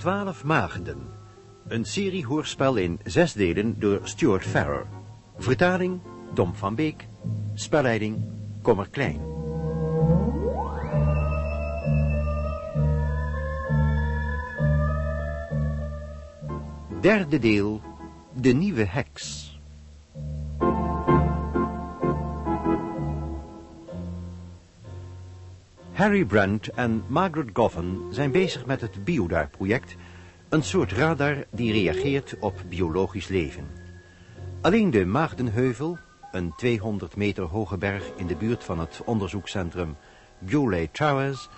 Twaalf Maagden. Een serie hoorspel in zes delen door Stuart Farrer. Vertaling Dom van Beek. Spelleiding Kommer Klein. Derde deel. De nieuwe heks. Harry Brent en Margaret Govan zijn bezig met het Biodar-project, een soort radar die reageert op biologisch leven. Alleen de Maagdenheuvel, een 200 meter hoge berg in de buurt van het onderzoekscentrum Bewley Towers,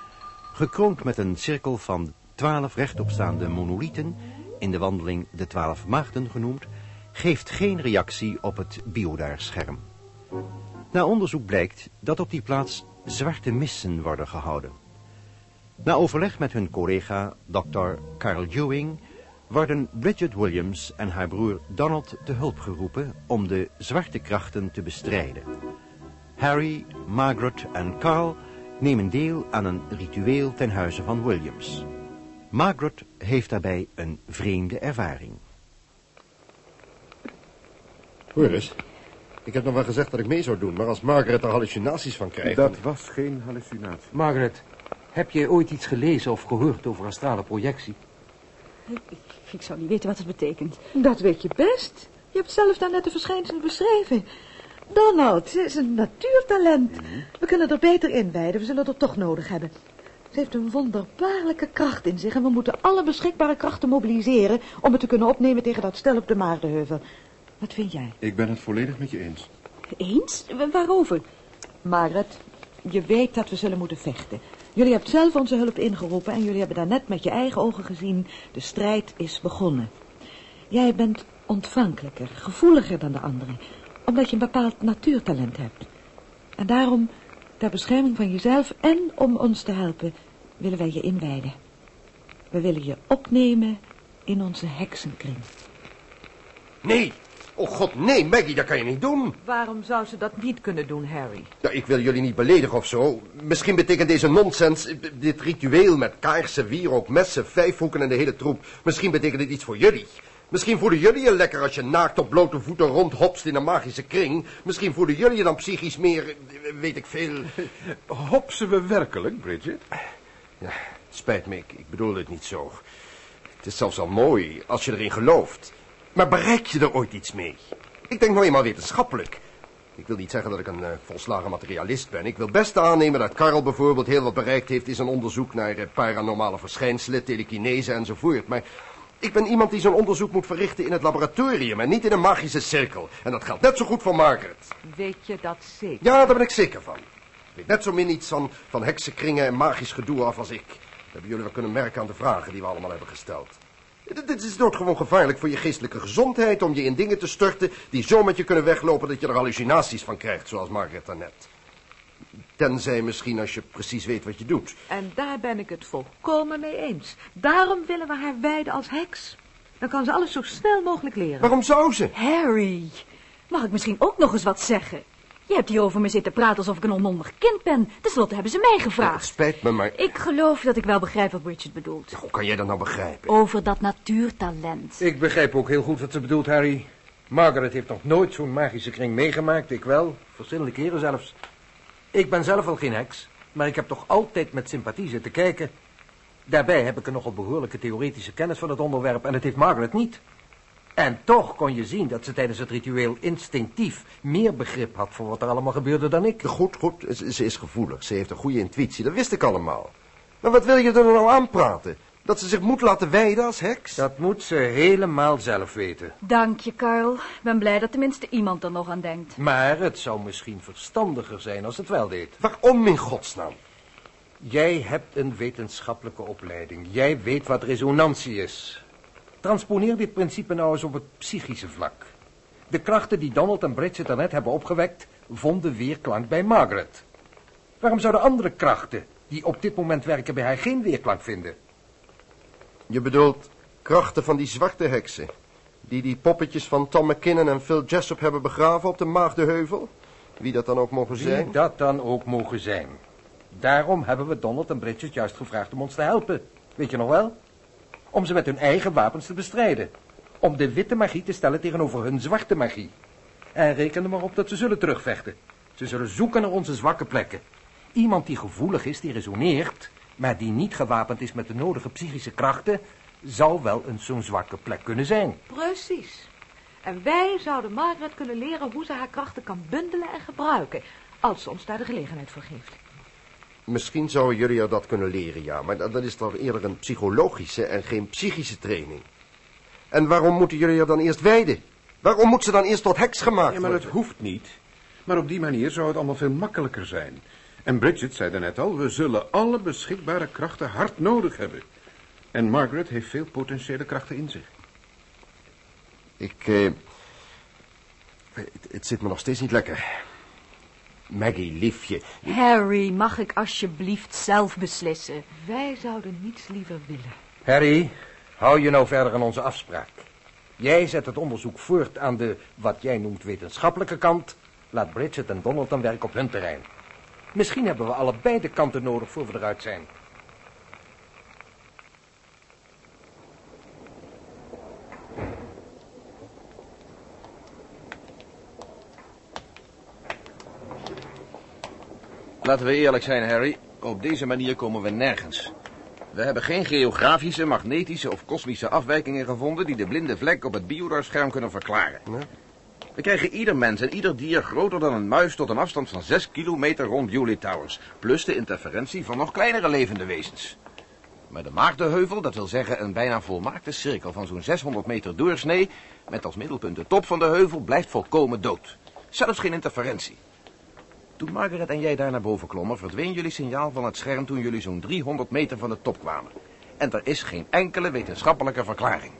gekroond met een cirkel van twaalf rechtopstaande monolieten, in de wandeling de twaalf maagden genoemd, geeft geen reactie op het Biodar-scherm. Na onderzoek blijkt dat op die plaats zwarte missen worden gehouden. Na overleg met hun collega Dr. Carl Ewing worden Bridget Williams en haar broer Donald te hulp geroepen om de zwarte krachten te bestrijden. Harry, Margaret en Carl nemen deel aan een ritueel ten huize van Williams. Margaret heeft daarbij een vreemde ervaring. Hoor eens, ik heb nog wel gezegd dat ik mee zou doen, maar als Margaret er hallucinaties van krijgt... Dat was geen hallucinatie. Margaret, heb jij ooit iets gelezen of gehoord over astrale projectie? Ik, ik zou niet weten wat het betekent. Dat weet je best. Je hebt zelf daarnet de verschijnselen beschreven. Donald, ze is een natuurtalent. We kunnen er beter inwijden, we zullen er toch nodig hebben. Ze heeft een wonderbaarlijke kracht in zich en we moeten alle beschikbare krachten mobiliseren om het te kunnen opnemen tegen dat stel op de Maardenheuvel. Wat vind jij? Ik ben het volledig met je eens. Eens? Waarover? Margaret, je weet dat we zullen moeten vechten. Jullie hebben zelf onze hulp ingeroepen en jullie hebben daarnet met je eigen ogen gezien. De strijd is begonnen. Jij bent ontvankelijker, gevoeliger dan de anderen, omdat je een bepaald natuurtalent hebt. En daarom, ter bescherming van jezelf en om ons te helpen, willen wij je inwijden. We willen je opnemen in onze heksenkring. Nee, oh god, nee, Maggie, dat kan je niet doen. Waarom zou ze dat niet kunnen doen, Harry? Ja, ik wil jullie niet beledigen of zo. Misschien betekent deze nonsens, eh, dit ritueel met kaarsen, wierook, messen, vijfhoeken en de hele troep. Misschien betekent dit iets voor jullie. Misschien voelen jullie je lekker als je naakt op blote voeten rondhopst in een magische kring. Misschien voelen jullie je dan psychisch meer, eh, weet ik veel. Hopsen we werkelijk, Bridget? Ja, spijt me, ik, ik bedoel het niet zo. Het is zelfs al mooi als je erin gelooft. Maar bereik je er ooit iets mee? Ik denk nou eenmaal wetenschappelijk. Ik wil niet zeggen dat ik een eh, volslagen materialist ben. Ik wil best aannemen dat Karl bijvoorbeeld heel wat bereikt heeft... in zijn onderzoek naar eh, paranormale verschijnselen, telekinese enzovoort. Maar ik ben iemand die zo'n onderzoek moet verrichten in het laboratorium... en niet in een magische cirkel. En dat geldt net zo goed voor Margaret. Weet je dat zeker? Ja, daar ben ik zeker van. Ik weet net zo min iets van, van heksenkringen en magisch gedoe af als ik. Dat hebben jullie wel kunnen merken aan de vragen die we allemaal hebben gesteld. Dit, is doodgewoon gevaarlijk voor je geestelijke gezondheid... om je in dingen te storten die zo met je kunnen weglopen... dat je er hallucinaties van krijgt, zoals Margaret daarnet. Tenzij misschien als je precies weet wat je doet. En daar ben ik het volkomen mee eens. Daarom willen we haar wijden als heks. Dan kan ze alles zo snel mogelijk leren. Waarom zou ze? Harry, mag ik misschien ook nog eens wat zeggen? Je hebt hier over me zitten praten alsof ik een onmondig kind ben. Ten slotte hebben ze mij Het gevraagd. spijt me, maar... Ik geloof dat ik wel begrijp wat Bridget bedoelt. Hoe kan jij dat nou begrijpen? Over dat natuurtalent. Ik begrijp ook heel goed wat ze bedoelt, Harry. Margaret heeft nog nooit zo'n magische kring meegemaakt. Ik wel, verschillende keren zelfs. Ik ben zelf al geen heks, maar ik heb toch altijd met sympathie zitten kijken. Daarbij heb ik een nogal behoorlijke theoretische kennis van het onderwerp en dat heeft Margaret niet. En toch kon je zien dat ze tijdens het ritueel instinctief meer begrip had voor wat er allemaal gebeurde dan ik. Goed, goed, ze, ze is gevoelig. Ze heeft een goede intuïtie, dat wist ik allemaal. Maar wat wil je er nou aanpraten? Dat ze zich moet laten wijden als heks? Dat moet ze helemaal zelf weten. Dank je, Carl. Ik ben blij dat tenminste iemand er nog aan denkt. Maar het zou misschien verstandiger zijn als het wel deed. Waarom in godsnaam? Jij hebt een wetenschappelijke opleiding. Jij weet wat resonantie is. Transponeer dit principe nou eens op het psychische vlak. De krachten die Donald en Bridget daarnet hebben opgewekt... vonden weerklank bij Margaret. Waarom zouden andere krachten... die op dit moment werken bij haar geen weerklank vinden? Je bedoelt krachten van die zwarte heksen... die die poppetjes van Tom McKinnon en Phil Jessup hebben begraven op de Maagdenheuvel? Wie dat dan ook mogen zijn? Wie dat dan ook mogen zijn. Daarom hebben we Donald en Bridget juist gevraagd om ons te helpen. Weet je nog wel? Om ze met hun eigen wapens te bestrijden. Om de witte magie te stellen tegenover hun zwarte magie. En reken er maar op dat ze zullen terugvechten. Ze zullen zoeken naar onze zwakke plekken. Iemand die gevoelig is, die resoneert, maar die niet gewapend is met de nodige psychische krachten, zal wel een zo'n zwakke plek kunnen zijn. Precies. En wij zouden Margaret kunnen leren hoe ze haar krachten kan bundelen en gebruiken, als ze ons daar de gelegenheid voor geeft. Misschien zouden jullie er dat kunnen leren, ja. Maar dat is toch eerder een psychologische en geen psychische training. En waarom moeten jullie er dan eerst wijden? Waarom moet ze dan eerst tot heks gemaakt Ja, maar dat worden? hoeft niet. Maar op die manier zou het allemaal veel makkelijker zijn. En Bridget zei daarnet al, we zullen alle beschikbare krachten hard nodig hebben. En Margaret heeft veel potentiële krachten in zich. Ik, eh... Het, het zit me nog steeds niet lekker. Maggie, liefje. Harry, mag ik alsjeblieft zelf beslissen? Wij zouden niets liever willen. Harry, hou je nou verder aan onze afspraak. Jij zet het onderzoek voort aan de, wat jij noemt, wetenschappelijke kant. Laat Bridget en Donald dan werken op hun terrein. Misschien hebben we allebei de kanten nodig voor we eruit zijn. Laten we eerlijk zijn, Harry. Op deze manier komen we nergens. We hebben geen geografische, magnetische of kosmische afwijkingen gevonden... die de blinde vlek op het biodarscherm kunnen verklaren. We krijgen ieder mens en ieder dier groter dan een muis... tot een afstand van 6 kilometer rond Bewley Towers... plus de interferentie van nog kleinere levende wezens. Maar de Maagdenheuvel, dat wil zeggen een bijna volmaakte cirkel... van zo'n 600 meter doorsnee... met als middelpunt de top van de heuvel... blijft volkomen dood. Zelfs geen interferentie. Toen Margaret en jij daar naar boven klommen, verdween jullie signaal van het scherm toen jullie zo'n 300 meter van de top kwamen. En er is geen enkele wetenschappelijke verklaring.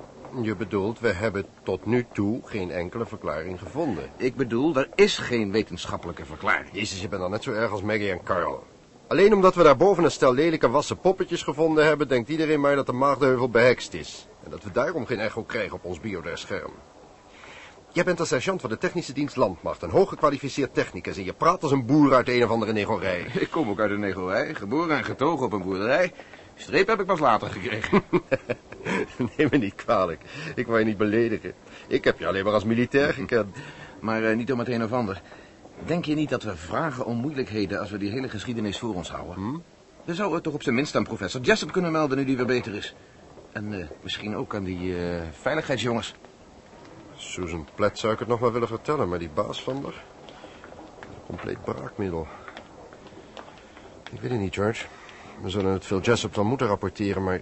Je bedoelt, we hebben tot nu toe geen enkele verklaring gevonden. Ik bedoel, er is geen wetenschappelijke verklaring. Jezus, je bent dan net zo erg als Maggie en Carl. Alleen omdat we daarboven een stel lelijke wassen poppetjes gevonden hebben... denkt iedereen maar dat de maagdeheuvel behekst is. En dat we daarom geen echo krijgen op ons biodar-scherm. Jij bent de sergeant van de technische dienst Landmacht, een hooggekwalificeerd technicus... en je praat als een boer uit een of andere negorij. Ik kom ook uit een negerij, geboren en getogen op een boerderij. Streep heb ik pas later gekregen. Neem me niet kwalijk. Ik wil je niet beledigen. Ik heb je alleen maar als militair gekend. Maar eh, niet om het een of ander. Denk je niet dat we vragen om moeilijkheden als we die hele geschiedenis voor ons houden? Hm? We zouden het toch op zijn minst aan professor Jessup kunnen melden nu die weer beter is. En eh, misschien ook aan die eh, veiligheidsjongens. Susan Platt zou ik het nog maar willen vertellen, maar die baas van haar... Compleet braakmiddel. Ik weet het niet, George. We zullen het Phil Jessup wel moeten rapporteren, maar...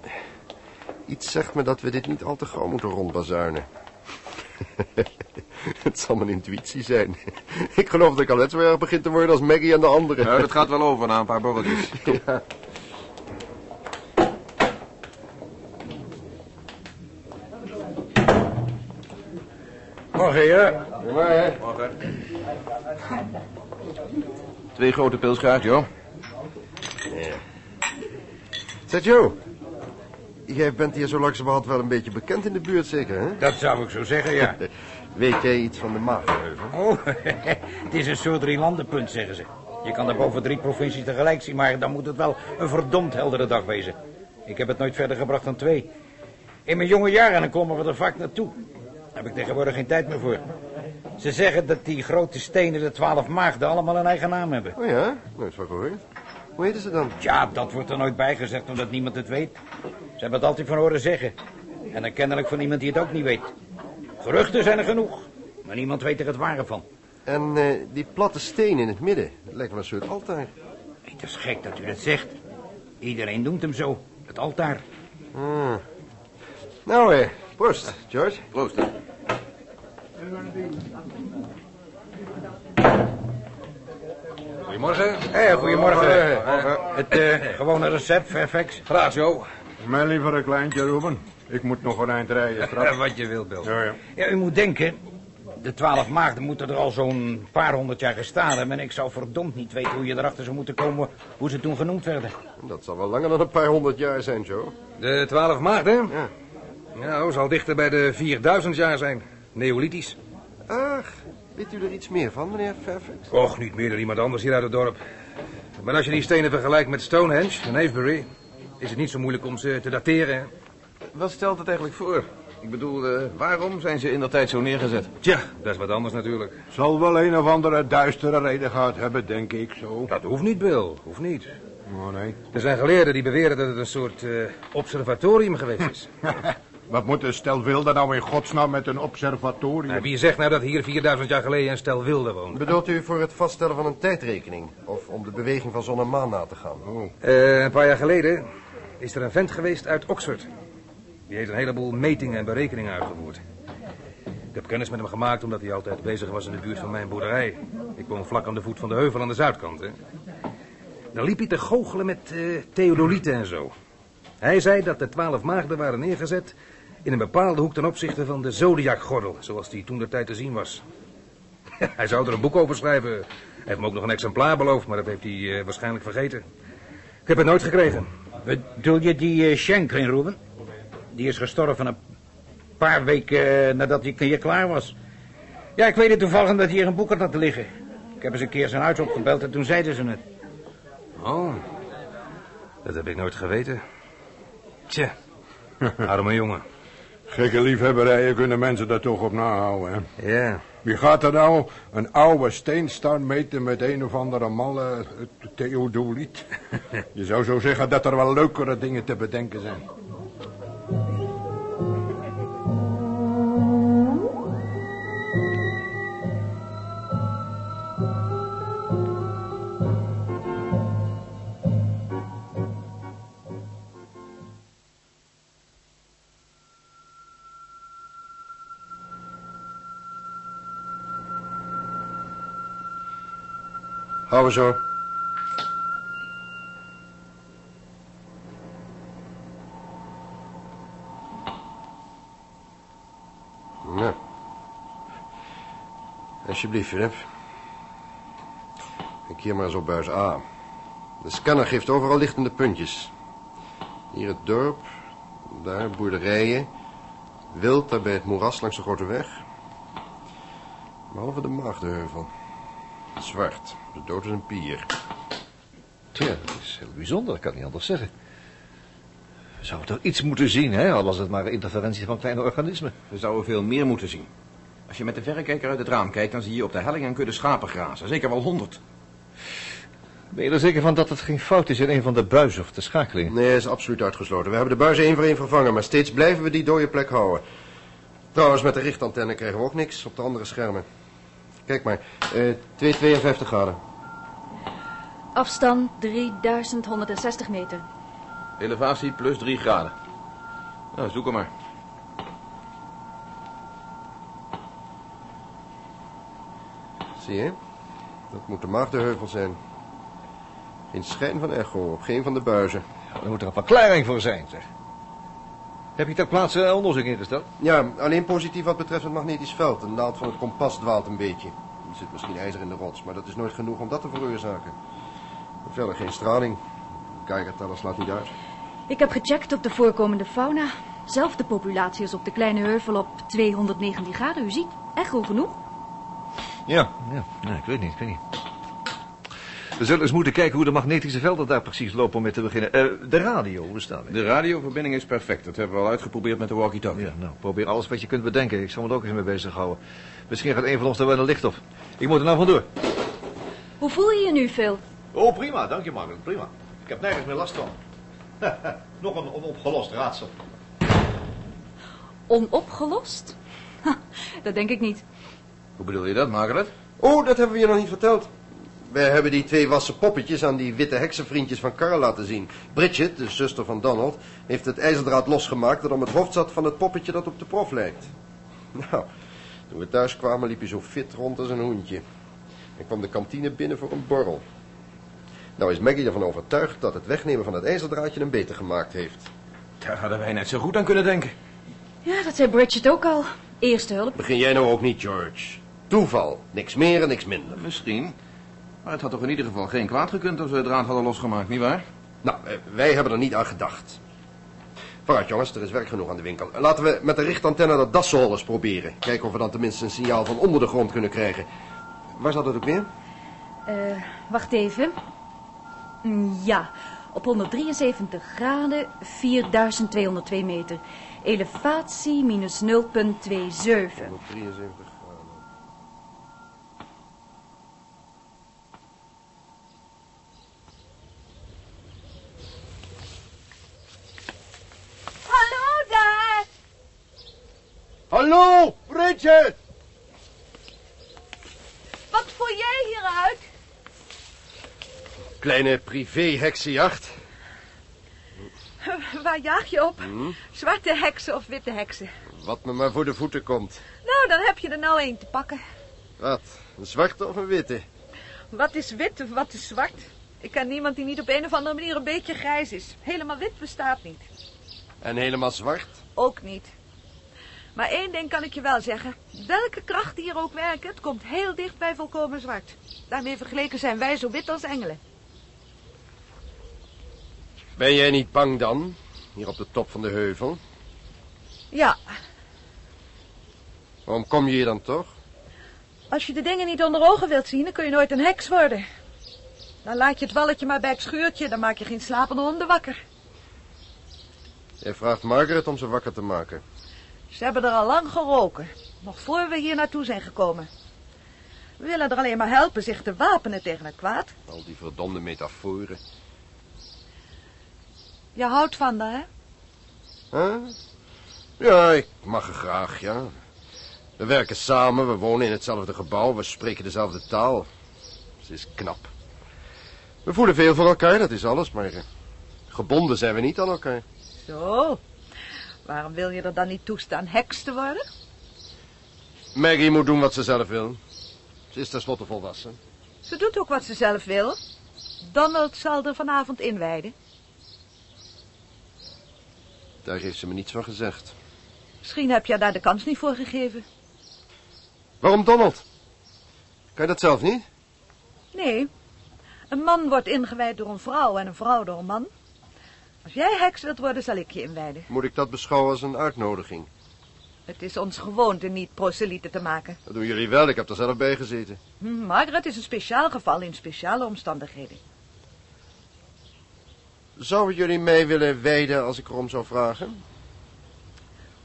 Iets zegt me dat we dit niet al te gauw moeten rondbazuinen. het zal mijn intuïtie zijn. ik geloof dat ik al net zo erg begin te worden als Maggie en de anderen. Nou, dat gaat wel over na een paar borreltjes. Morgen, ja. Morgen. Twee grote pils graag, joh. Zeg Joe, jij bent hier zo langzamerhand wel een beetje bekend in de buurt, zeker, hè? Dat zou ik zo zeggen, ja. Weet jij iets van de Maagdenheuvel? Oh, het is een soort drielandenpunt, zeggen ze. Je kan daar boven drie provincies tegelijk zien, maar dan moet het wel een verdomd heldere dag wezen. Ik heb het nooit verder gebracht dan twee. In mijn jonge jaren dan komen we er vaak naartoe. Daar heb ik tegenwoordig geen tijd meer voor. Ze zeggen dat die grote stenen, de twaalf maagden, allemaal een eigen naam hebben. Oh ja? Nooit van gehoord. Hoe heten ze dan? Ja, dat wordt er nooit bijgezegd omdat niemand het weet. Ze hebben het altijd van horen zeggen. En dan kennelijk van iemand die het ook niet weet. Geruchten zijn er genoeg, maar niemand weet er het ware van. En eh, die platte steen in het midden, dat lijkt wel een soort altaar. Het is gek dat u dat zegt. Iedereen noemt hem zo, het altaar. Ah. Nou, eh, proost, George. Proost. Goedemorgen. Hé, goedemorgen. Morgen. Het eh, gewone recept, Fairfax. Graag zo. Mij liever een kleintje, Ruben. Ik moet nog een eind rijden straks. Wat je wil, Bill. Ja, ja. Ja, u moet denken, de twaalf maagden moeten er al zo'n paar honderd jaar gestaan hebben. En ik zou verdomd niet weten hoe je erachter zou moeten komen hoe ze toen genoemd werden. Dat zal wel langer dan een paar honderd jaar zijn, Joe. De twaalf maagden? Ja. Nou, zal dichter bij de 4000 jaar zijn. Neolithisch. Ach, weet u er iets meer van, meneer Fairfax? Och, niet meer dan iemand anders hier uit het dorp. Maar als je die stenen vergelijkt met Stonehenge en Avebury... is het niet zo moeilijk om ze te dateren. wat stelt het eigenlijk voor? Ik bedoel, eh, waarom zijn ze in dat tijd zo neergezet? Tja, dat is wat anders natuurlijk. Zal wel een of andere duistere reden gehad hebben, denk ik zo. Dat hoeft niet, Bill. Hoeft niet. Oh, nee. Er zijn geleerden die beweren dat het een soort eh, observatorium geweest is. Wat moet een stel wilde nou in godsnaam met een observatorium? Nou, wie zegt nou dat hier 4000 jaar geleden een stel wilden woonde? Bedoelt u voor het vaststellen van een tijdrekening? Of om de beweging van zon en maan na te gaan? Eh, een paar jaar geleden is er een vent geweest uit Oxford. Die heeft een heleboel metingen en berekeningen uitgevoerd. Ik heb kennis met hem gemaakt omdat hij altijd bezig was in de buurt van mijn boerderij. Ik woon vlak aan de voet van de heuvel aan de zuidkant. Hè. Dan liep hij te goochelen met eh, theodolieten en zo. Hij zei dat de twaalf maagden waren neergezet in een bepaalde hoek ten opzichte van de zodiacgordel, zoals die toen de tijd te zien was. hij zou er een boek over schrijven. Hij heeft me ook nog een exemplaar beloofd, maar dat heeft hij eh, waarschijnlijk vergeten. Ik heb het nooit gekregen. Bedoel je die uh, Shanklin, Ruben? Die is gestorven een paar weken eh, nadat hij hier klaar was. Ja, ik weet het toevallig dat hij hier een boek had laten liggen. Ik heb eens een keer zijn huis opgebeld en toen zeiden ze het. Oh, dat heb ik nooit geweten. Tja, arme jongen. Gekke liefhebberijen kunnen mensen daar toch op nahouden, hè? Ja, Wie gaat er nou een oude steenstaan meten met een of andere malle eh, theodoliet? Je zou zo zeggen dat er wel leukere dingen te bedenken zijn. Houden zo. Ja. Alsjeblieft, Philip. Kijk hier maar op buis A. De scanner geeft overal lichtende puntjes. Hier het dorp, daar boerderijen. Wild daar bij het moeras langs de grote weg. Behalve de Maagdenheuvel. Zwart, de dood is een pier. Tja, dat is heel bijzonder, ik kan niet anders zeggen. We zouden toch iets moeten zien, hè? Al was het maar interferentie van kleine organismen. We zouden veel meer moeten zien. Als je met de verrekijker uit het raam kijkt, dan zie je op de helling een kudde schapen grazen. Zeker wel honderd. Ben je er zeker van dat het geen fout is in een van de buizen of de schakeling? Nee, is absoluut uitgesloten. We hebben de buizen één voor één vervangen, maar steeds blijven we die dode plek houden. Trouwens, met de richtantenne krijgen we ook niks op de andere schermen. Kijk maar, eh 252 graden. Afstand 3160 meter. Elevatie plus 3 graden. Nou, zoek hem maar. Zie je? Dat moet de Maagdenheuvel zijn. Geen schijn van echo op geen van de buizen. Er moet er een verklaring voor zijn, zeg. Heb je ter plaatse onderzoek ingesteld? Ja, alleen positief wat betreft het magnetisch veld. De naald van het kompas dwaalt een beetje. Er zit misschien ijzer in de rots, maar dat is nooit genoeg om dat te veroorzaken. Verder geen straling. Geigerteller slaat niet uit. Ik heb gecheckt op de voorkomende fauna. Zelfde populatie als op de kleine heuvel op 219 graden. U ziet, echo genoeg. Ja, ja. Nee, ik weet niet, ik weet niet. We zullen eens moeten kijken hoe de magnetische velden daar precies lopen om mee te beginnen. Eh, de radio, hoe staan we? De radioverbinding is perfect. Dat hebben we al uitgeprobeerd met de walkie-talkie. Ja, nou, probeer alles wat je kunt bedenken. Ik zal me er ook eens mee bezighouden. Misschien gaat een van ons er wel een licht op. Ik moet er nou vandoor. Hoe voel je je nu, Phil? Oh, prima. Dank je, Margaret. Prima. Ik heb nergens meer last van. Nog een onopgelost raadsel. Onopgelost? Ha, dat denk ik niet. Hoe bedoel je dat, Margaret? Oh, dat hebben we je nog niet verteld. Wij hebben die twee wassen poppetjes aan die witte heksenvriendjes van Carl laten zien. Bridget, de zuster van Donald, heeft het ijzerdraad losgemaakt dat om het hoofd zat van het poppetje dat op de prof lijkt. Nou, toen we thuis kwamen liep hij zo fit rond als een hoentje. En kwam de kantine binnen voor een borrel. Nou is Maggie ervan overtuigd dat het wegnemen van het ijzerdraadje hem beter gemaakt heeft. Daar hadden wij net zo goed aan kunnen denken. Ja, dat zei Bridget ook al. Eerste hulp. Begin jij nou ook niet, George. Toeval. Niks meer en niks minder. Misschien. Maar het had toch in ieder geval geen kwaad gekund als we het draad hadden losgemaakt, nietwaar? Nou, eh, wij hebben er niet aan gedacht. Vooruit jongens, er is werk genoeg aan de winkel. Laten we met de richtantenne dat dassel eens proberen. Kijken of we dan tenminste een signaal van onder de grond kunnen krijgen. Waar zat het ook weer? Eh, wacht even. Mm, Ja, Op 173 graden 4202 meter. Elevatie minus 0,27. 173 graden. Hallo daar! Hallo, Bridget! Wat voer jij hieruit? Kleine privé-heksenjacht. Waar jaag je op? Zwarte heksen of witte heksen? Wat me maar voor de voeten komt. Nou, dan heb je er nou één te pakken. Wat, een zwarte of een witte? Wat is wit of wat is zwart? Ik ken niemand die niet op een of andere manier een beetje grijs is. Helemaal wit bestaat niet. En helemaal zwart? Ook niet. Maar één ding kan ik je wel zeggen. Welke kracht hier ook werkt, het komt heel dicht bij volkomen zwart. Daarmee vergeleken zijn wij zo wit als engelen. Ben jij niet bang dan? Hier op de top van de heuvel. Ja, Waarom kom je hier dan toch? als je de dingen niet onder ogen wilt zien, dan kun je nooit een heks worden. Dan laat je het walletje maar bij het schuurtje, dan maak je geen slapende honden wakker. Jij vraagt Margaret om ze wakker te maken. Ze hebben er al lang geroken, nog voor we hier naartoe zijn gekomen. We willen er alleen maar helpen zich te wapenen tegen het kwaad. Al die verdomde metaforen. Je houdt van haar, hè? Huh? Ja, ik mag er graag, ja. We werken samen, we wonen in hetzelfde gebouw, we spreken dezelfde taal. Ze is knap. We voelen veel voor elkaar, dat is alles, maar eh, gebonden zijn we niet aan elkaar. Zo. Waarom wil je er dan niet toestaan heks te worden? Maggie moet doen wat ze zelf wil. Ze is tenslotte volwassen. Ze doet ook wat ze zelf wil. Donald zal er vanavond inwijden. Daar heeft ze me niets van gezegd. Misschien heb je daar de kans niet voor gegeven. Waarom Donald? Kan je dat zelf niet? Nee. Een man wordt ingewijd door een vrouw en een vrouw door een man. Als jij heks wilt worden, zal ik je inwijden. Moet ik dat beschouwen als een uitnodiging? Het is ons gewoonte niet proselieten te maken. Dat doen jullie wel, ik heb er zelf bij gezeten. Hm, Margaret is een speciaal geval in speciale omstandigheden. Zouden jullie mij willen wijden als ik erom zou vragen?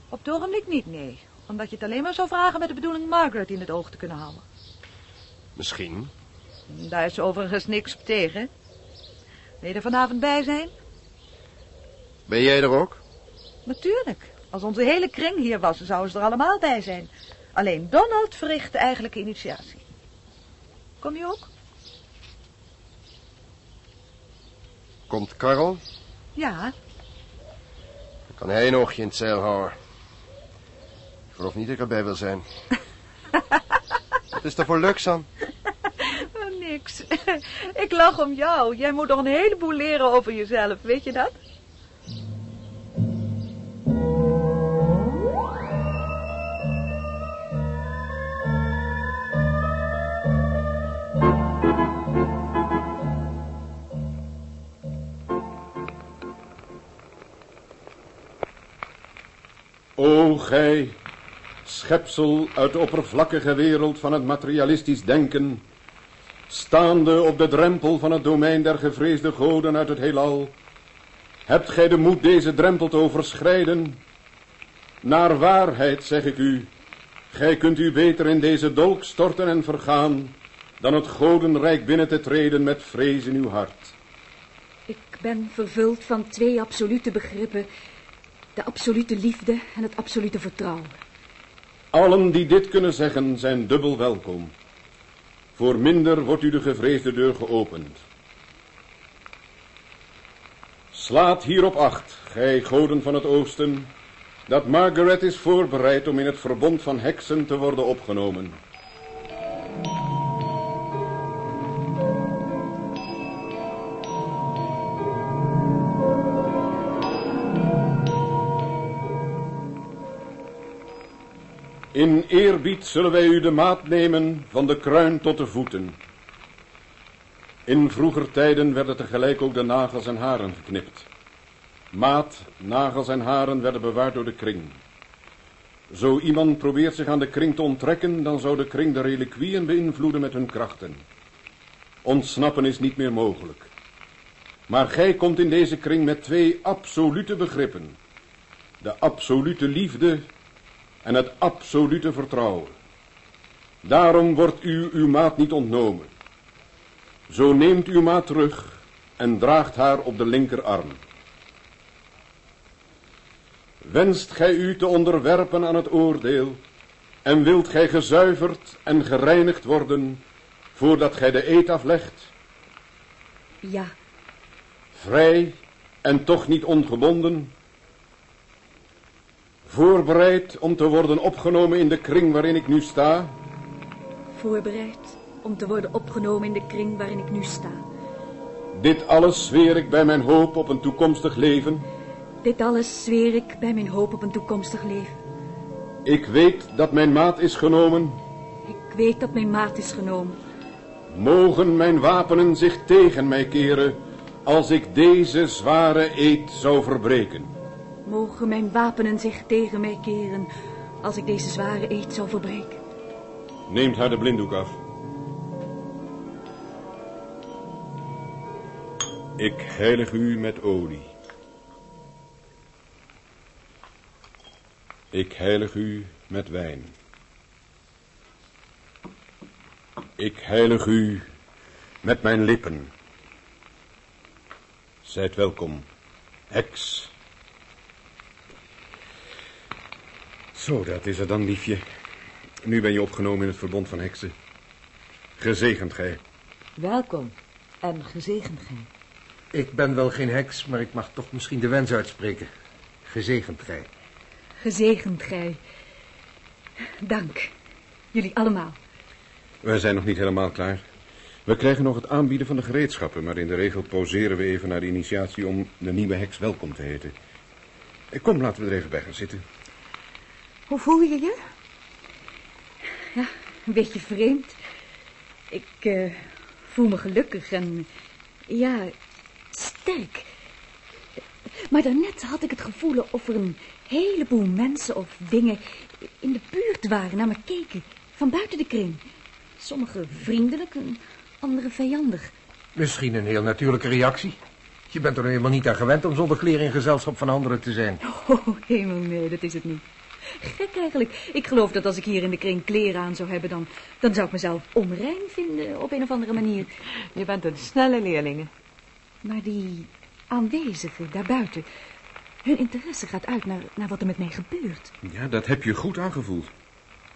Op het ogenblik niet, nee. Omdat je het alleen maar zou vragen met de bedoeling Margaret in het oog te kunnen houden. Misschien. Daar is overigens niks op tegen. Wil je er vanavond bij zijn? Ben jij er ook? Natuurlijk. Als onze hele kring hier was, zouden ze er allemaal bij zijn. Alleen Donald verricht de eigenlijke initiatie. Kom je ook? Komt Karel? Ja, Dan kan hij een oogje in het zeil houden. Ik geloof niet dat ik erbij wil zijn. Wat is er voor leuks aan? Niks. Ik lach om jou. Jij moet nog een heleboel leren over jezelf, weet je dat? O gij, schepsel uit de oppervlakkige wereld van het materialistisch denken, staande op de drempel van het domein der gevreesde goden uit het heelal, hebt gij de moed deze drempel te overschrijden? Naar waarheid zeg ik u, gij kunt u beter in deze dolk storten en vergaan, dan het godenrijk binnen te treden met vrees in uw hart. Ik ben vervuld van twee absolute begrippen. De absolute liefde en het absolute vertrouwen. Allen die dit kunnen zeggen zijn dubbel welkom. Voor minder wordt u de gevreesde deur geopend. Slaat hierop acht, gij goden van het oosten, dat Margaret is voorbereid om in het verbond van heksen te worden opgenomen. In eerbied zullen wij u de maat nemen van de kruin tot de voeten. In vroeger tijden werden tegelijk ook de nagels en haren geknipt. Maat, nagels en haren werden bewaard door de kring. Zo iemand probeert zich aan de kring te onttrekken, dan zou de kring de reliquieën beïnvloeden met hun krachten. Ontsnappen is niet meer mogelijk. Maar gij komt in deze kring met twee absolute begrippen. De absolute liefde en het absolute vertrouwen. Daarom wordt u uw maat niet ontnomen. Zo neemt uw maat terug en draagt haar op de linkerarm. Wenst gij u te onderwerpen aan het oordeel en wilt gij gezuiverd en gereinigd worden voordat gij de eed aflegt? Ja, Vrij en toch niet ongebonden? Voorbereid om te worden opgenomen in de kring waarin ik nu sta? voorbereid om te worden opgenomen in de kring waarin ik nu sta. Dit alles zweer ik bij mijn hoop op een toekomstig leven. Dit alles zweer ik bij mijn hoop op een toekomstig leven. Ik weet dat mijn maat is genomen. Ik weet dat mijn maat is genomen. Mogen mijn wapenen zich tegen mij keren als ik deze zware eed zou verbreken. Mogen mijn wapenen zich tegen mij keren als ik deze zware eed zou verbreken. Neemt haar de blinddoek af. Ik heilig u met olie. Ik heilig u met wijn. Ik heilig u met mijn lippen. Zijt welkom, heks. Zo, dat is het dan, liefje. Nu ben je opgenomen in het verbond van heksen. Gezegend gij. Welkom en gezegend gij. Ik ben wel geen heks, maar ik mag toch misschien de wens uitspreken. Gezegend gij. Gezegend gij. Dank. Jullie allemaal. Wij zijn nog niet helemaal klaar. We krijgen nog het aanbieden van de gereedschappen, maar in de regel poseren we even naar de initiatie om de nieuwe heks welkom te heten. Eh, Kom, laten we er even bij gaan zitten. Hoe voel je je? Ja, een beetje vreemd. Ik eh, voel me gelukkig en ja, sterk. Maar daarnet had ik het gevoel of er een heleboel mensen of dingen in de buurt waren, naar me keken, van buiten de kring. Sommigen vriendelijk en anderen vijandig. Misschien een heel natuurlijke reactie. Je bent er helemaal niet aan gewend om zonder kleren in gezelschap van anderen te zijn. Oh, hemel, nee, dat is het niet. Gek eigenlijk. Ik geloof dat als ik hier in de kring kleren aan zou hebben, dan, dan zou ik mezelf onrein vinden op een of andere manier. Je bent een snelle leerling. Maar die aanwezigen daarbuiten, hun interesse gaat uit naar, naar wat er met mij gebeurt. Ja, dat heb je goed aangevoeld.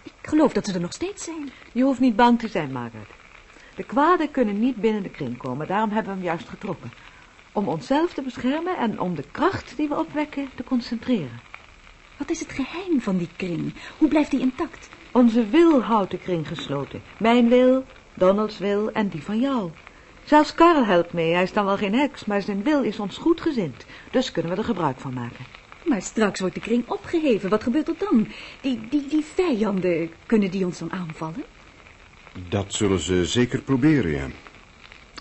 Ik geloof dat ze er nog steeds zijn. Je hoeft niet bang te zijn, Margaret. De kwaden kunnen niet binnen de kring komen, daarom hebben we hem juist getrokken. Om onszelf te beschermen en om de kracht die we opwekken te concentreren. Wat is het geheim van die kring? Hoe blijft die intact? Onze wil houdt de kring gesloten. Mijn wil, Donald's wil en die van jou. Zelfs Karl helpt mee. Hij is dan wel geen heks, maar zijn wil is ons goedgezind. Dus kunnen we er gebruik van maken. Maar straks wordt de kring opgeheven. Wat gebeurt er dan? Die, die, die vijanden, kunnen die ons dan aanvallen? Dat zullen ze zeker proberen, ja.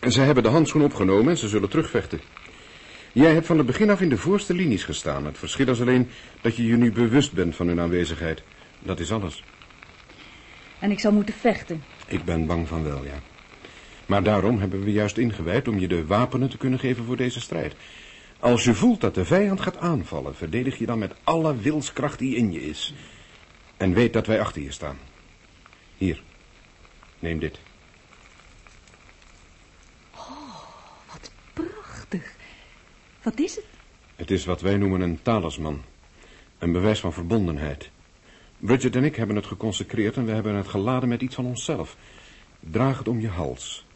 En Ze hebben de handschoen opgenomen en ze zullen terugvechten. Jij hebt van het begin af in de voorste linies gestaan. Het verschil is alleen dat je je nu bewust bent van hun aanwezigheid. Dat is alles. En ik zal moeten vechten. Ik ben bang van wel, ja. Maar daarom hebben we juist ingewijd om je de wapenen te kunnen geven voor deze strijd. Als je voelt dat de vijand gaat aanvallen, verdedig je dan met alle wilskracht die in je is. En weet dat wij achter je staan. Hier, neem dit. Wat prachtig. Wat is het? Het is wat wij noemen een talisman. Een bewijs van verbondenheid. Bridget en ik hebben het geconsecreerd en we hebben het geladen met iets van onszelf. Draag het om je hals.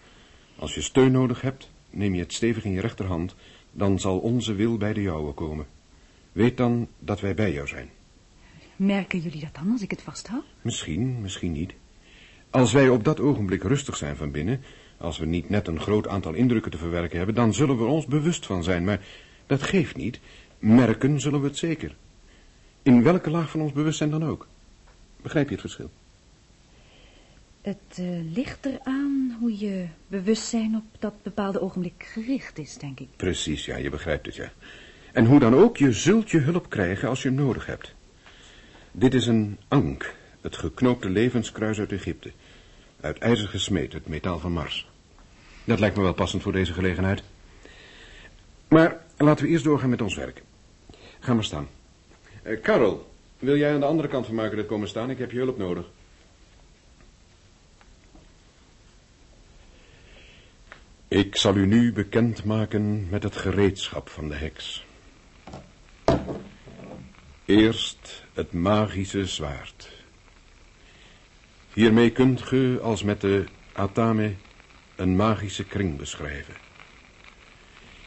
Als je steun nodig hebt, neem je het stevig in je rechterhand, dan zal onze wil bij de jouwe komen. Weet dan dat wij bij jou zijn. Merken jullie dat dan als ik het vasthoud? Misschien, misschien niet. Als wij op dat ogenblik rustig zijn van binnen, als we niet net een groot aantal indrukken te verwerken hebben, dan zullen we ons bewust van zijn. Maar dat geeft niet. Merken zullen we het zeker. In welke laag van ons bewustzijn dan ook. Begrijp je het verschil? Het eh, ligt eraan hoe je bewustzijn op dat bepaalde ogenblik gericht is, denk ik. Precies, ja, je begrijpt het, ja. En hoe dan ook, je zult je hulp krijgen als je hem nodig hebt. Dit is een ank, het geknoopte levenskruis uit Egypte. Uit ijzer gesmeed, het metaal van Mars. Dat lijkt me wel passend voor deze gelegenheid. Maar laten we eerst doorgaan met ons werk. Ga maar staan. Eh, Carol, wil jij aan de andere kant van Margaret komen staan? Ik heb je hulp nodig. Ik zal u nu bekendmaken met het gereedschap van de heks. Eerst het magische zwaard. Hiermee kunt ge, als met de atame, een magische kring beschrijven.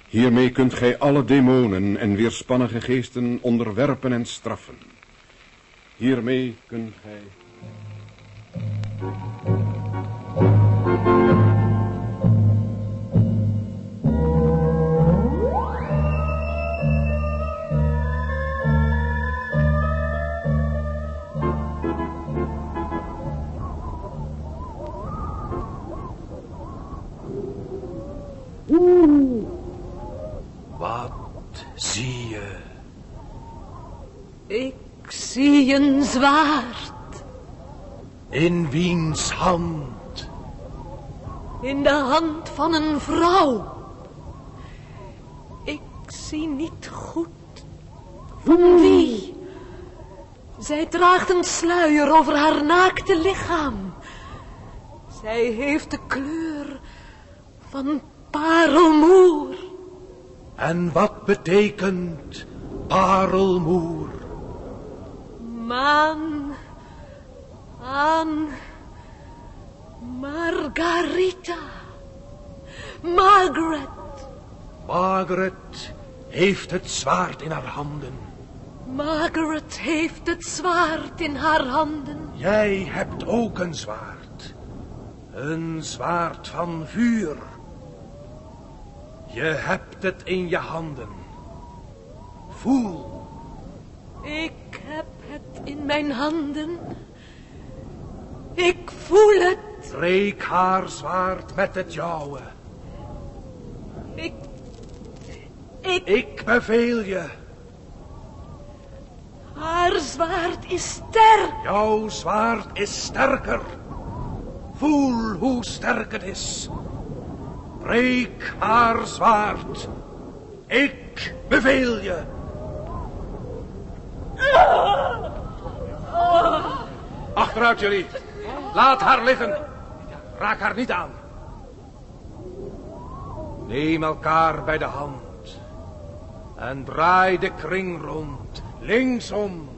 Hiermee kunt gij alle demonen en weerspannige geesten onderwerpen en straffen. Hiermee kunt gij... zie een zwaard In wiens hand? in de hand van een vrouw. Ik zie niet goed. Van wie? Zij draagt een sluier over haar naakte lichaam. Zij heeft de kleur van parelmoer. En wat betekent parelmoer? Maan aan Margarita. Margaret. Margaret heeft het zwaard in haar handen. Margaret heeft het zwaard in haar handen. Jij hebt ook een zwaard. Een zwaard van vuur. Je hebt het in je handen. Voel. Ik heb in mijn handen. Ik voel het. Breek haar zwaard met het jouwe. Ik. Ik. Ik beveel je. Haar zwaard is sterk. Jouw zwaard is sterker. Voel hoe sterk het is. Breek haar zwaard. Ik beveel je. Achteruit jullie. Laat haar liggen. Raak haar niet aan. Neem elkaar bij de hand. En draai de kring rond. Linksom.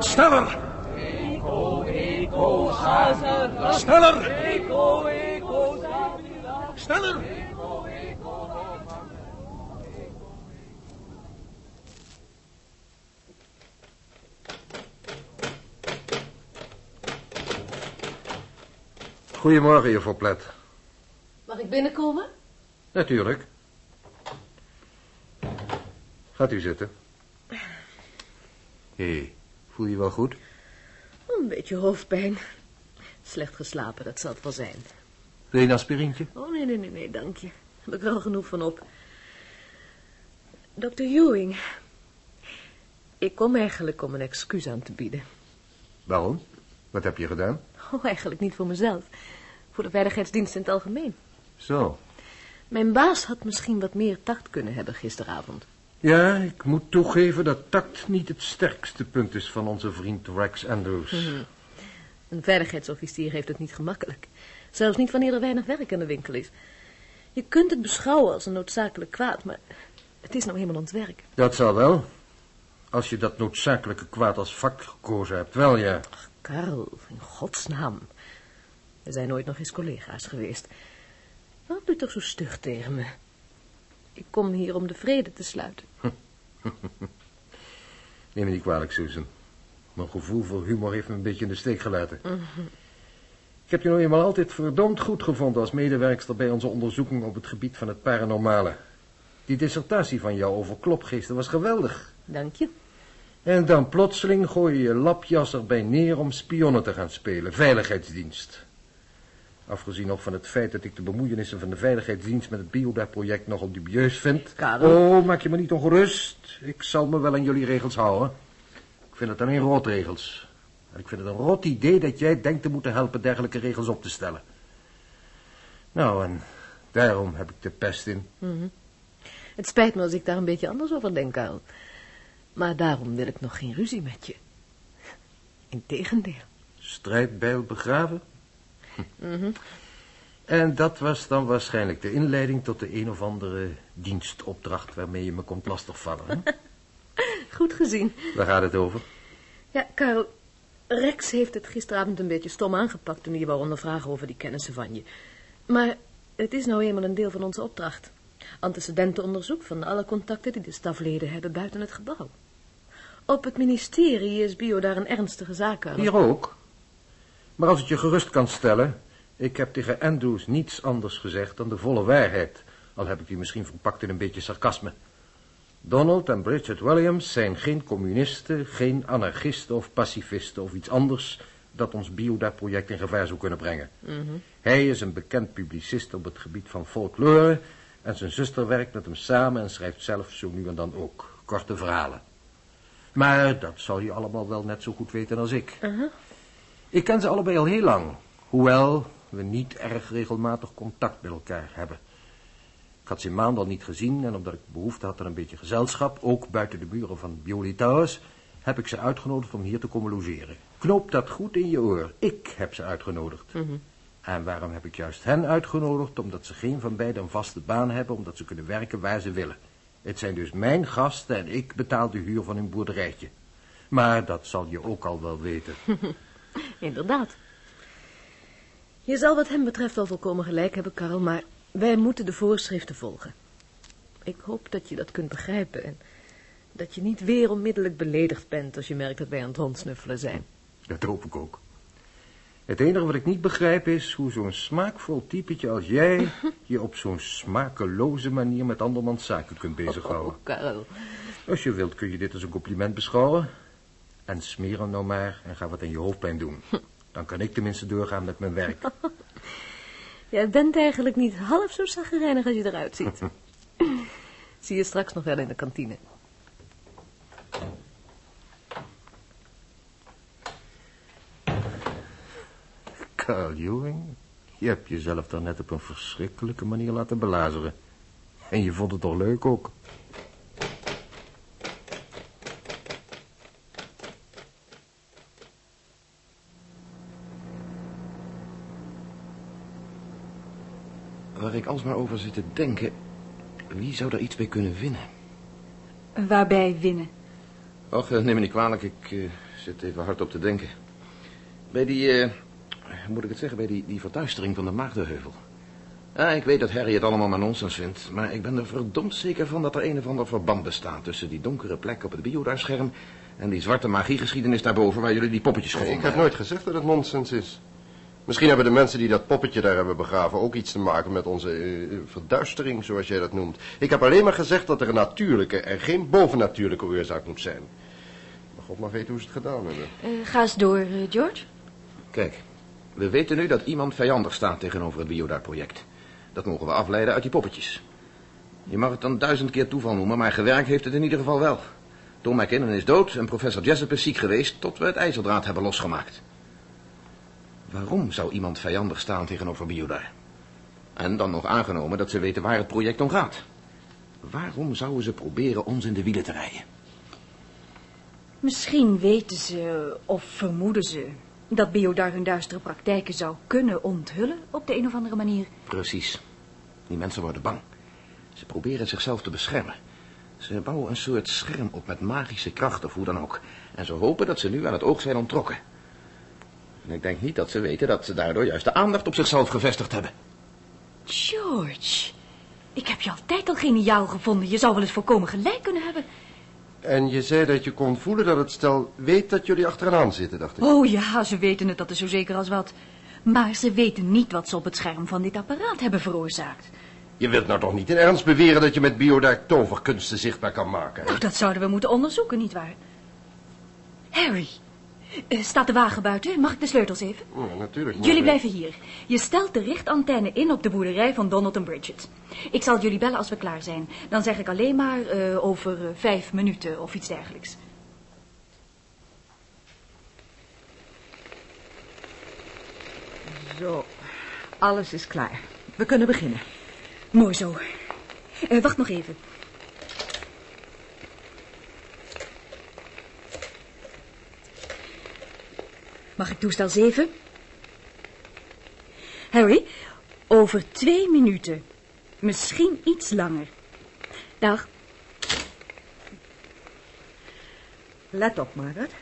Sneller! Sneller! Sneller! Goedemorgen, juffrouw Plet. Mag ik binnenkomen? Natuurlijk. Gaat u zitten. Hé, voel je wel goed? Een beetje hoofdpijn. Slecht geslapen, dat zal het wel zijn. Wil je een aspirintje? Oh, nee, nee, nee, nee, dank je. Daar heb ik wel genoeg van op. Dr. Ewing, ik kom eigenlijk om een excuus aan te bieden. Waarom? Wat heb je gedaan? Oh, eigenlijk niet voor mezelf. Voor de veiligheidsdienst in het algemeen. Zo. Mijn baas had misschien wat meer tact kunnen hebben gisteravond. Ja, ik moet toegeven dat tact niet het sterkste punt is van onze vriend Rex Andrews. Een veiligheidsofficier heeft het niet gemakkelijk. Zelfs niet wanneer er weinig werk aan de winkel is. Je kunt het beschouwen als een noodzakelijk kwaad, maar het is nou helemaal ons werk. Dat zal wel. Als je dat noodzakelijke kwaad als vak gekozen hebt, wel ja. Karel, in godsnaam. We zijn nooit nog eens collega's geweest. Waarom doe je toch zo stug tegen me? Ik kom hier om de vrede te sluiten. Neem me niet kwalijk, Susan. Mijn gevoel voor humor heeft me een beetje in de steek gelaten. Ik heb je nou eenmaal altijd verdomd goed gevonden als medewerkster bij onze onderzoeking op het gebied van het paranormale. Die dissertatie van jou over klopgeesten was geweldig. Dank je. En dan plotseling gooi je je lapjas erbij neer om spionnen te gaan spelen. Veiligheidsdienst. Afgezien nog van het feit dat ik de bemoeienissen van de veiligheidsdienst met het Bioda-project nogal dubieus vind. Karel? Oh, maak je me niet ongerust. Ik zal me wel aan jullie regels houden. Ik vind het alleen rotregels. En ik vind het een rot idee dat jij denkt te moeten helpen dergelijke regels op te stellen. Nou, en daarom heb ik de pest in. Mhm. Het spijt me als ik daar een beetje anders over denk, Karel. Maar daarom wil ik nog geen ruzie met je. Integendeel. Strijdbijl begraven? Mhm. En dat was dan waarschijnlijk de inleiding tot de een of andere dienstopdracht waarmee je me komt lastigvallen. Hè? Goed gezien. Waar gaat het over? Ja, Karel, Rex heeft het gisteravond een beetje stom aangepakt toen hij wou ondervragen over die kennissen van je. Maar het is nou eenmaal een deel van onze opdracht. Antecedentenonderzoek van alle contacten die de stafleden hebben buiten het gebouw. Op het ministerie is Bio daar een ernstige zaak aan. Hier ook. Maar als het je gerust kan stellen, ik heb tegen Andrews niets anders gezegd dan de volle waarheid. Al heb ik die misschien verpakt in een beetje sarcasme. Donald en Bridget Williams zijn geen communisten, geen anarchisten of pacifisten of iets anders dat ons Bioda-project in gevaar zou kunnen brengen. Mhm. Hij is een bekend publicist op het gebied van folklore en zijn zuster werkt met hem samen en schrijft zelf zo nu en dan ook korte verhalen. Maar dat zal je allemaal wel net zo goed weten als ik. Uh-huh. Ik ken ze allebei al heel lang, hoewel we niet erg regelmatig contact met elkaar hebben. Ik had ze maanden al niet gezien en omdat ik behoefte had aan een beetje gezelschap, ook buiten de muren van Bioli Towers, heb ik ze uitgenodigd om hier te komen logeren. Knoop dat goed in je oor. Ik heb ze uitgenodigd. Mhm. En waarom heb ik juist hen uitgenodigd? Omdat ze geen van beiden een vaste baan hebben, omdat ze kunnen werken waar ze willen. Het zijn dus mijn gasten en ik betaal de huur van hun boerderijtje. Maar dat zal je ook al wel weten. Inderdaad. Je zal wat hem betreft al volkomen gelijk hebben, Karel, maar wij moeten de voorschriften volgen. Ik hoop dat je dat kunt begrijpen en dat je niet weer onmiddellijk beledigd bent als je merkt dat wij aan het rondsnuffelen zijn. Dat hoop ik ook. Het enige wat ik niet begrijp is hoe zo'n smaakvol typetje als jij je op zo'n smakeloze manier met andermans zaken kunt bezighouden. Oh, Karel. Als je wilt kun je dit als een compliment beschouwen. En smeer hem nou maar en ga wat aan je hoofdpijn doen. Dan kan ik tenminste doorgaan met mijn werk. Jij bent eigenlijk niet half zo zaggerijnig als je eruit ziet. Zie je straks nog wel in de kantine. Carl Ewing, je hebt jezelf daar net op een verschrikkelijke manier laten belazeren. En je vond het toch leuk ook? Waar ik alsmaar over zit te denken... wie zou daar iets bij kunnen winnen? Waarbij winnen? Och, eh, neem me niet kwalijk, ik eh, zit even hard op te denken. Bij die, eh, hoe moet ik het zeggen, bij die, die verduistering van de Maagdenheuvel. Ja, ik weet dat Harry het allemaal maar nonsens vindt, maar ik ben er verdomd zeker van dat er een of ander verband bestaat tussen die donkere plek op het biodaarscherm en die zwarte magiegeschiedenis daarboven waar jullie die poppetjes gevonden Ik heb nooit gezegd dat het nonsens is. Misschien hebben de mensen die dat poppetje daar hebben begraven ook iets te maken met onze eh, verduistering, zoals jij dat noemt. Ik heb alleen maar gezegd dat er een natuurlijke en geen bovennatuurlijke oorzaak moet zijn. Maar God mag weten hoe ze het gedaan hebben. Eh, ga eens door, eh, George. Kijk, we weten nu dat iemand vijandig staat tegenover het Biodaar-project. Dat mogen we afleiden uit die poppetjes. Je mag het dan duizend keer toeval noemen, maar gewerkt heeft het in ieder geval wel. Tom McKinnon is dood en professor Jessup is ziek geweest tot we het ijzerdraad hebben losgemaakt. Waarom zou iemand vijandig staan tegenover Biodaar? En dan nog aangenomen dat ze weten waar het project om gaat. Waarom zouden ze proberen ons in de wielen te rijden? Misschien weten ze, of vermoeden ze, dat Biodar hun duistere praktijken zou kunnen onthullen op de een of andere manier. Precies. Die mensen worden bang. Ze proberen zichzelf te beschermen. Ze bouwen een soort scherm op met magische kracht of hoe dan ook. En ze hopen dat ze nu aan het oog zijn ontrokken. En ik denk niet dat ze weten dat ze daardoor juist de aandacht op zichzelf gevestigd hebben. George, ik heb je altijd al geniaal gevonden. Je zou wel eens volkomen gelijk kunnen hebben. En je zei dat je kon voelen dat het stel weet dat jullie achteraan zitten, dacht ik. Oh ja, ze weten het, dat is zo zeker als wat. Maar ze weten niet wat ze op het scherm van dit apparaat hebben veroorzaakt. Je wilt nou toch niet in ernst beweren dat je met Biodaar toverkunsten zichtbaar kan maken? hè? Nou, dat zouden we moeten onderzoeken, nietwaar? Harry, eh, staat de wagen buiten? Mag ik de sleutels even? Ja, natuurlijk. maar- Jullie blijven hier. Je stelt de richtantenne in op de boerderij van Donald en Bridget. Ik zal jullie bellen als we klaar zijn. Dan zeg ik alleen maar eh, over eh, vijf minuten of iets dergelijks. Zo, alles is klaar. We kunnen beginnen. Mooi zo. Eh, wacht nog even. Mag ik toestel 7? Harry, over twee minuten. Misschien iets langer. Dag. Let op, Margaret.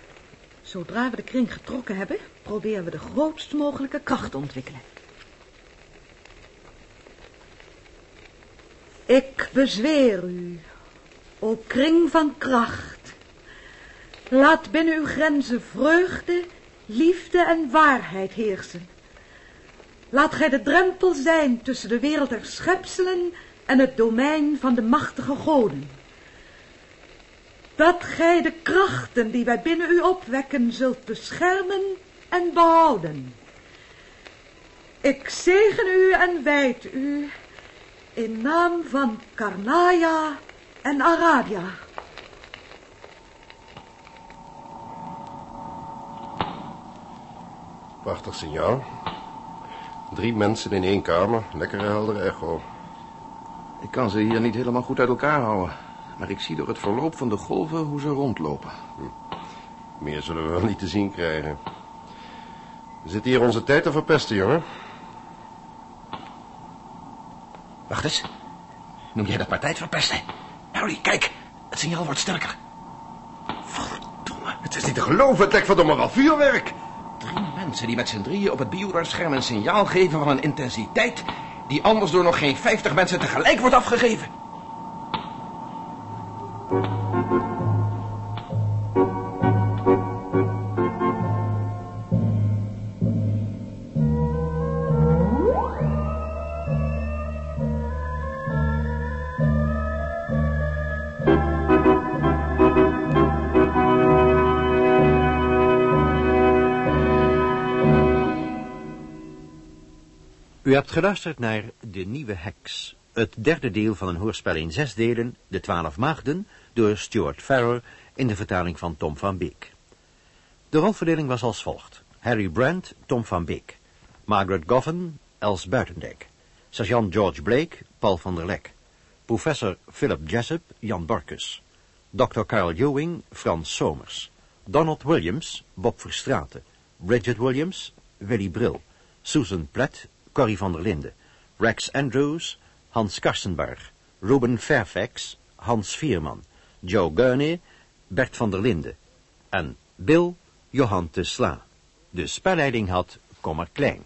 Zodra we de kring getrokken hebben, proberen we de grootst mogelijke kracht te ontwikkelen. Ik bezweer u, o kring van kracht. Laat binnen uw grenzen vreugde, liefde en waarheid heersen. Laat gij de drempel zijn tussen de wereld der schepselen en het domein van de machtige goden. Dat gij de krachten die wij binnen u opwekken zult beschermen en behouden. Ik zegen u en wijd u in naam van Karnaya en Aradia. Prachtig signaal. Drie mensen in één kamer. Lekkere heldere echo. Ik kan ze hier niet helemaal goed uit elkaar houden. Maar ik zie door het verloop van de golven hoe ze rondlopen. Meer zullen we wel niet te zien krijgen. We zitten hier onze tijd te verpesten, jongen. Wacht eens. Noem jij dat maar tijd verpesten? Harry, kijk. Het signaal wordt sterker. Verdomme. Het is niet te geloven, het lijkt verdomme wel vuurwerk. Drie mensen die met z'n drieën op het bioradarscherm een signaal geven van een intensiteit... die anders door nog geen vijftig mensen tegelijk wordt afgegeven. U hebt geluisterd naar De Nieuwe Heks, het derde deel van een hoorspel in zes delen, De Twaalf Maagden, door Stuart Farrer in de vertaling van Tom van Beek. De rolverdeling was als volgt. Harry Brandt, Tom van Beek. Margaret Goffin, Els Buitendijk. Sergeant George Blake, Paul van der Lek. Professor Philip Jessup, Jan Borkus. Dr. Carl Ewing, Frans Somers. Donald Williams, Bob Verstraeten. Bridget Williams, Willy Bril. Susan Platt, Corrie van der Linden. Rex Andrews, Hans Karstenberg. Ruben Fairfax, Hans Vierman. Joe Gurney, Bert van der Linden. En Bill, Johan te Sla. De spelleiding had Kommer Klein.